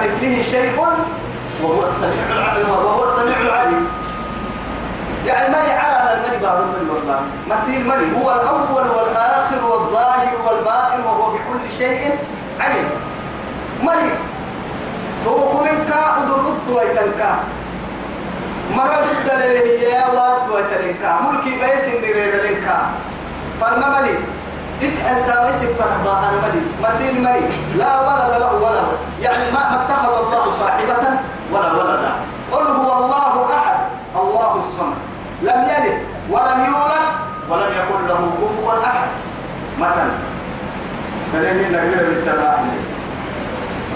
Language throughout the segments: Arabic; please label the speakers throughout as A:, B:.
A: كمثله شيء وهو السميع العليم وهو السميع العليم. يعني المني على المني بعض من والله؟ مثيل المني هو الأول والآخر والظاهر والباطن وهو بكل شيء عليم. مني هو كمن كا أدرت ويتنكا مرة الدليل هي وات ويتنكا ملكي بيس نريد لنكا فالمملي اسأل تامسك فرحبا أنا ملي مثيل ملي لا ولد له ولد. يعني ما اتخذ الله صاحبة ولا ولدا قل هو الله أحد. الله الصمد. لم يلد ولم يولد ولم يكن له كفوا أحد. مثلا. فلن نقدر بالتبع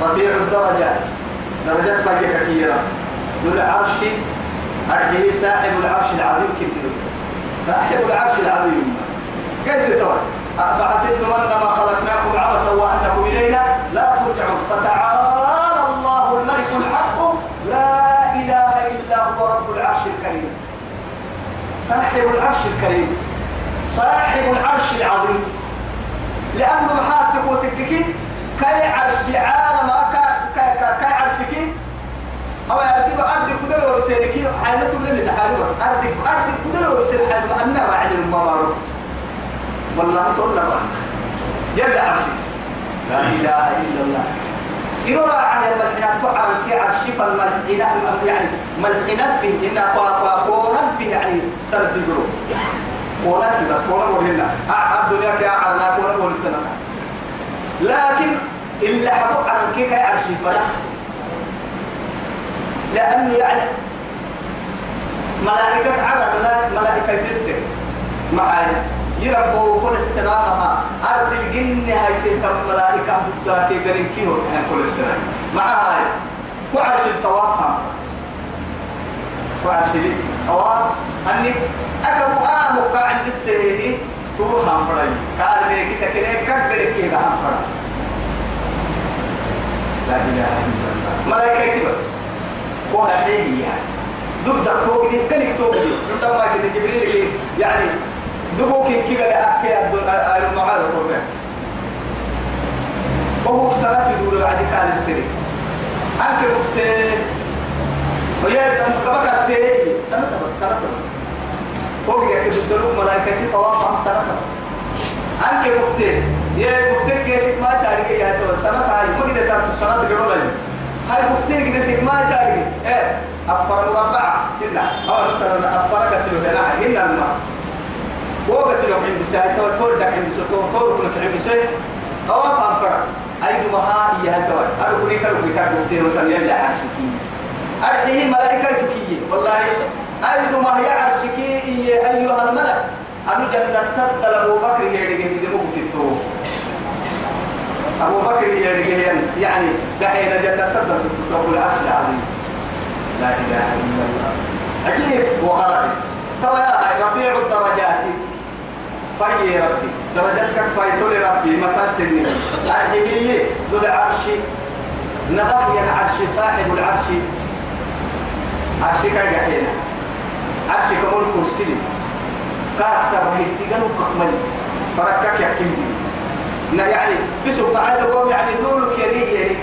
A: رفيع الدرجات. درجات فرق كثيرة. ذو العرش. أرجه صاحب العرش العظيم كبير. صاحب العرش العظيم. قلت توي أفحسبتم أنما خلقناكم عبثا وأنكم إلينا لا ترجعون. فتعالى الله الملك الحق. لا إله إلا هو رب العرش الكريم. صاحب العرش الكريم. صاحب العرش العظيم. لأنه محاتك وتككي كي عرش عالم كي عرشك. أو أردب أرض كدل وبسيرك حالته من الحال بس. أرض أرض كدل وبسير حال ما أنا راعي الممارس والله تقول لك يلا عرشك لا إله إلا الله. إنه راعي الملحنات تعرف في عرشي فالملحنات يعني ملحنات فيه قوة قوة فيه يعني سنة يقولون قوة فيه بس قوة ولنا الدنيا كي أعلنا قوة ولسنة لكن إلا حبوا عن كيف عرشي فلا. لأنه يعني ملائكة على ملائكة تسر معاي يربوا كل السلامة أرض الجن هاي تهتم ملائكة ضدها تقرين كيلو. تحن كل السلام مع هاي. وعرش الطواف وعرش الطواف أني أكبر آمك عند السهيل تروح هم فرعي. قال بيك تكريك كبرك كيدا هم فرعي. لا إله إلا الله. ملائكة تبقى وها حيني ضد توقي دي كنك توقي ضد ما كده جبريل يعني دبوك كي قد أكي أبدو المعارض والله وهو سنة تدور بعد كان السري أنك مفتي. ويا قبك أتي سنة بس سنة بس. فوق يا كده الدلوك ملائكتي طواف عن سنة أنك مفتي. يا مفتي كيسك ما تارجي يا تو. سنة هاي. ما كده تارجو سنة تقولوا لي. هاي مفتي كده سك ما تارجي إيه؟ أفر مربعة إلا. أو مثلا أفر كسلو هنا إلا الماء وقس لو عند ساعة تو تول دك عند ساعة تو تول كل عند ساعة طواف أمبرا أي دمها هي هالتوال أركني كركني كركفتين وتنيا اللي عرشكي. أرحيه ملائكة تكية. والله أي دمها هي عرشكي أيها الملك. أنا جنة تبدل أبو بكر يرجع كده مو في التو أبو بكر يرجع يعني دحين جنة تبدل في العرش العظيم. لا إله إلا الله. عجيب وغرائب ترى يا رفيع الدرجات. فاي ربي. درجتك فايتول ربي مسال سني الحبية ذو العرش. نبغي العرش صاحب العرش. عرشك جحينا عرشك مول كرسي. كاكسر هي تيجانو كمل فركك يحكي لا يعني بسوا بعدكم يعني دولك يري يري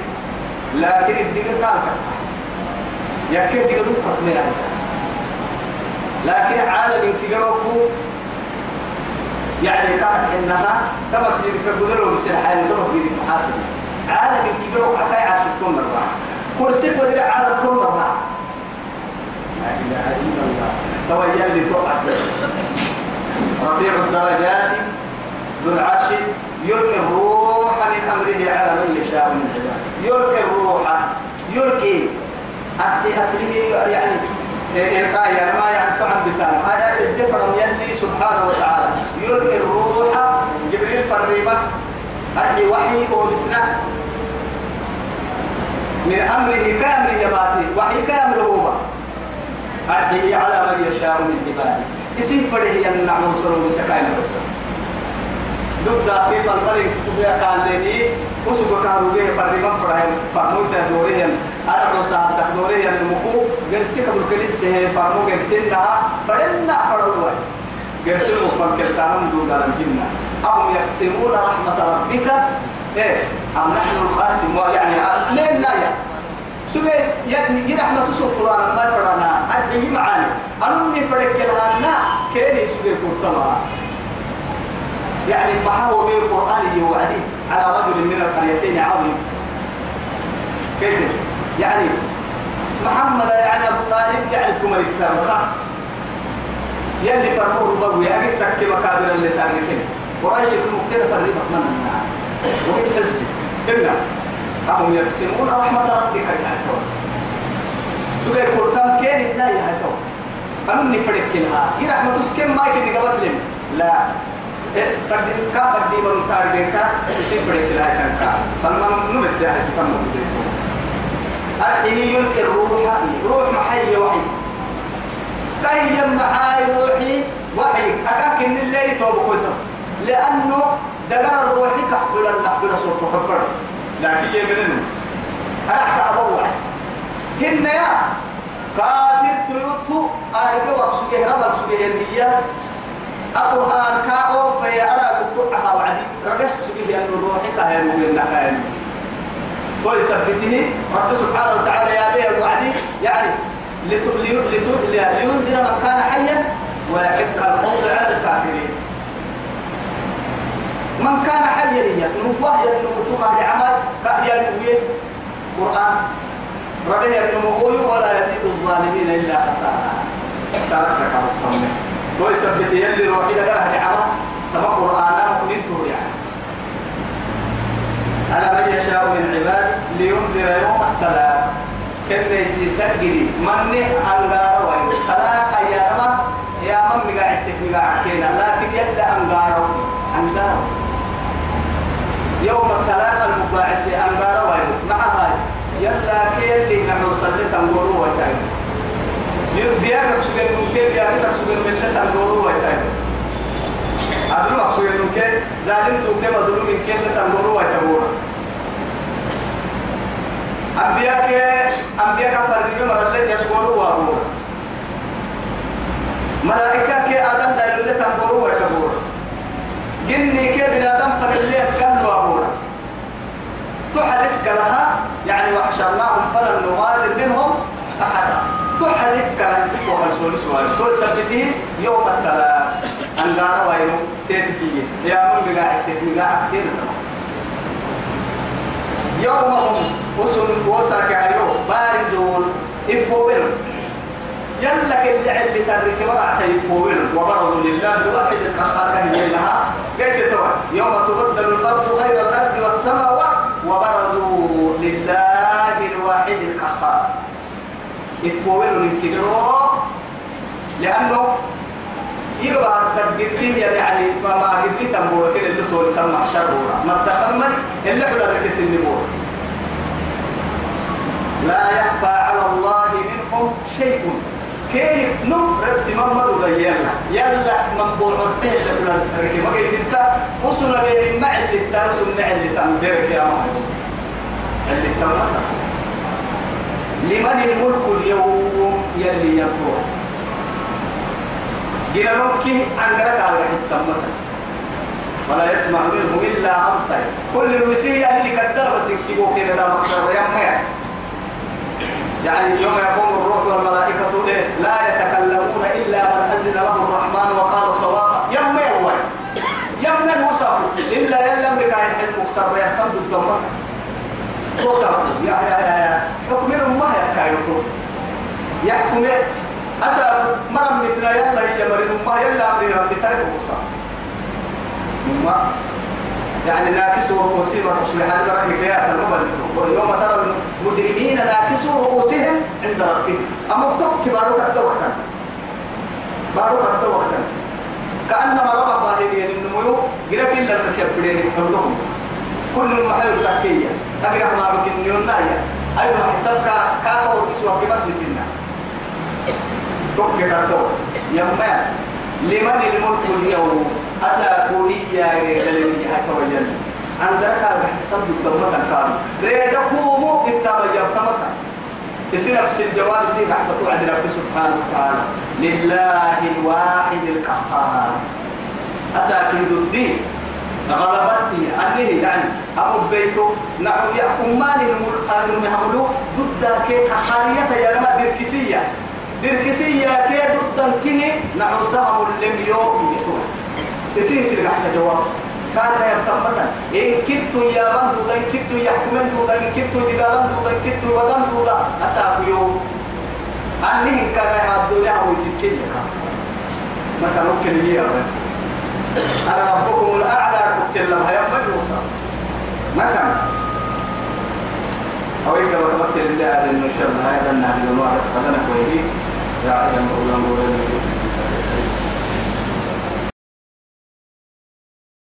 A: لكن الدقيقة كالك يحكي تيجانو كمل لكن عالم كيروكو يعني كانت إنها تمس يدك بدلو بسر حالي تمس يدك محاسب عالم كيروكو حتى يعرف تون مرة كرسيك ودر عالم تون مرة لا إله إلا الله. تويل لي توقع. رفيع الدرجات ذو العرش يلقي الروح من أمره على من يشاء من عباده. يلقي الروح يلقي أحد أصله يعني إلقاء يعني ما يعني تعب بسان هذا الدفرم يلي سبحانه وتعالى. يلقي الروح. جبريل فريمة أرحي وحي وبسنا من أمره كأمر جباتي وحي كأمر هو. أرحي على من يشاء من عباده. اسم فريه ينعم وصلوا بسكاين الرسل ضد في فالملك كتبيا كان لي وسوق كانوا بيه فريمة فرهم فرموت دوريا أنا روسا تقدوري المكو جرسي قبل كليس هي فرمو جرسينا فرنا فروا جرسي مفكر سالم دون الجنة أهم يقسمون رحمة ربك إيه؟ أم نحن القاسم يعني لين سوى يعني جي رحمة سوى القرآن ما فرنا. أرحيه معاني. أنني فرق الهانا كيني سوى كورتما يعني ما هو بين القرآن يوعدي على رجل من القريتين عظيم. كيف؟ يعني محمد يعني أبو طالب يعني تمر سابقا يلي فرموه بابو يا أجل تكي مكابر اللي تاركين قريش مكتير فريبك من وقت حزبي إنا أهم يقسمون رحمة ربك يا تو سوى كورتم كين إدنا يا تو أنني فرق لها هي رحمة كم ما يمكن قبض لهم لا. فردين كا فردين من تارجين كا يصير فرق لها كان. كا فلما نمت ده حسيت أنه بديتو الحين يلقي الروح. روح محي وحي. كي معاي روحي وحي. أكاكن اللي يتوب لأنه دقر الروح كحبل النحبل صوت محبر. لكن يمنن أرحت أبوع هن يا كافر تيوتو أرجو وقسوجه ربل سوجه النية. القرآن كاو في أرى بقعها وعدي. رجس سوجه أنه روحي كهين من نحن تو يثبته رب سبحانه وتعالى يا بيه وعدي. يعني لينذر من كان حيا ويحق القول على الكافرين. من كان حيا لي نبوه ينمو تقع لعمل كأيا نويه قرآن. ربه ينمو ولا يزيد الظالمين إلا خسارة. سارك سكر الصمم تو يثبت يلي روحي لقرأ لعمل تبقى قرآن مؤمن يعني على من يشاء من عباده لينذر يوم التلاق كن يسي سجري من أنغار وين تلاق أيام يا من مقاعدتك مقاعدتين لكن يبدأ أنغار أنغار يوم التلاق المقاعس أنغار وين؟ مع هاي. يلا كيلي نحن صلي تنقروا وتاين بياك سجن ممكن بياك سجن تنقروا وتاين أدري مقصود إنه كي ظالم توكي مظلوم كي لتنظروا ويتبورا أنبياء أنبياء كفر مرة اللي يشكروا وابورا ملائكة كي آدم دايلو لتنظروا ويتبورا جني كي بن آدم فللي يسكن وابورا تحرك لها يعني وحشرناهم فلن نغادر منهم أحدا. تحرك لها يسكوا هالسولي سؤال تقول سبته يوم الثلاث. أنقار وينو؟ تيتكي يا من بقاعد تبقى كثير يوم هم أسن وساك عيو بارزون إفوبر يلا كل اللي ترك مرعى يفوبر وبرزوا لله الواحد القهار كان لها. قلت توا يوم تبدل الأرض غير الأرض والسماوات. وبرزوا لله الواحد القهار إفوبر من كبيرو لأنه يبقى تبقيتين يعني ما ما قدي تنبور كده اللي سوى سمع شرورا ما دخل من اللي حدا ركس النبور لا يخفى على الله منهم شيء. كيف؟ نم ربس محمد وديالنا يلا من بوعته لولا ركي ما قلت أنت وصل بين مع اللي ترسم مع اللي تنبرك يا محمد اللي تنبرك لمن الملك اليوم يلي يبوع جينا نمكي عن قرك على السماء. ولا يسمع منهم إلا أمسي كل المسيح اللي قدر بس يكتبوا كده ده مقصر يمي يعني يوم يقوم الروح والملائكة؟ لا يتكلمون إلا من أذن له الرحمن وقال صوابا. يمي هو يمي المصاب. إلا يلا أمريكا يحل مقصر يحتمد الدمر وصاب يا يا يا حكم ما يحكايته يحكم أسأل مرم مثل يلا هي مرن ما يلا أمري ربي تايب وصا ما يعني ناكسوا رؤوسهم الرسول حال برك كريات المبلغ ويوم ترى المجرمين ناكسوا رؤوسهم عند ربهم. أما بتوك بارو كتا وقتا. بارو كتا وقتا. كأنما ربع باهرين النمو قرف إلا الكبرين حلهم كل المحل تكية أقرأ ما بك النيون نايا أيضا حسابك كاكا ورسوا بمسلتنا توفي كرتو يما لمن الملك اليوم؟ أساكوني يا رجال حتى وجل عندك الحساب الدمة كان ريدا كومو كتاب يبتمك يصير نفس الجواب يصير حسبوا عند رب سبحانه وتعالى. لله الواحد القهار. أساكن الدين. غلبتني أنه يعني أبو بيته نعم يا أماني نمر نمهملو ضد كي حقارية يا لما دركسية دركسية كي ضدن كه نعوسها ملم يوم يتوه. يسين سير أحسن جواب. كان يبتمتا إن كنت يا بند دودا إن كنت يحكمن دودا إن كنت دقالن دودا إن كنت بدن دودا أساق يوم. أنهم كان يعبدون يعبدون يتكين ما كان ممكن يجي أنا ربكم الأعلى كتلم هيا مجوسا ما كان أو إذا وتمكن الله أن نشر هذا النهي الواحد فلنا كويدي يا أيها الأولى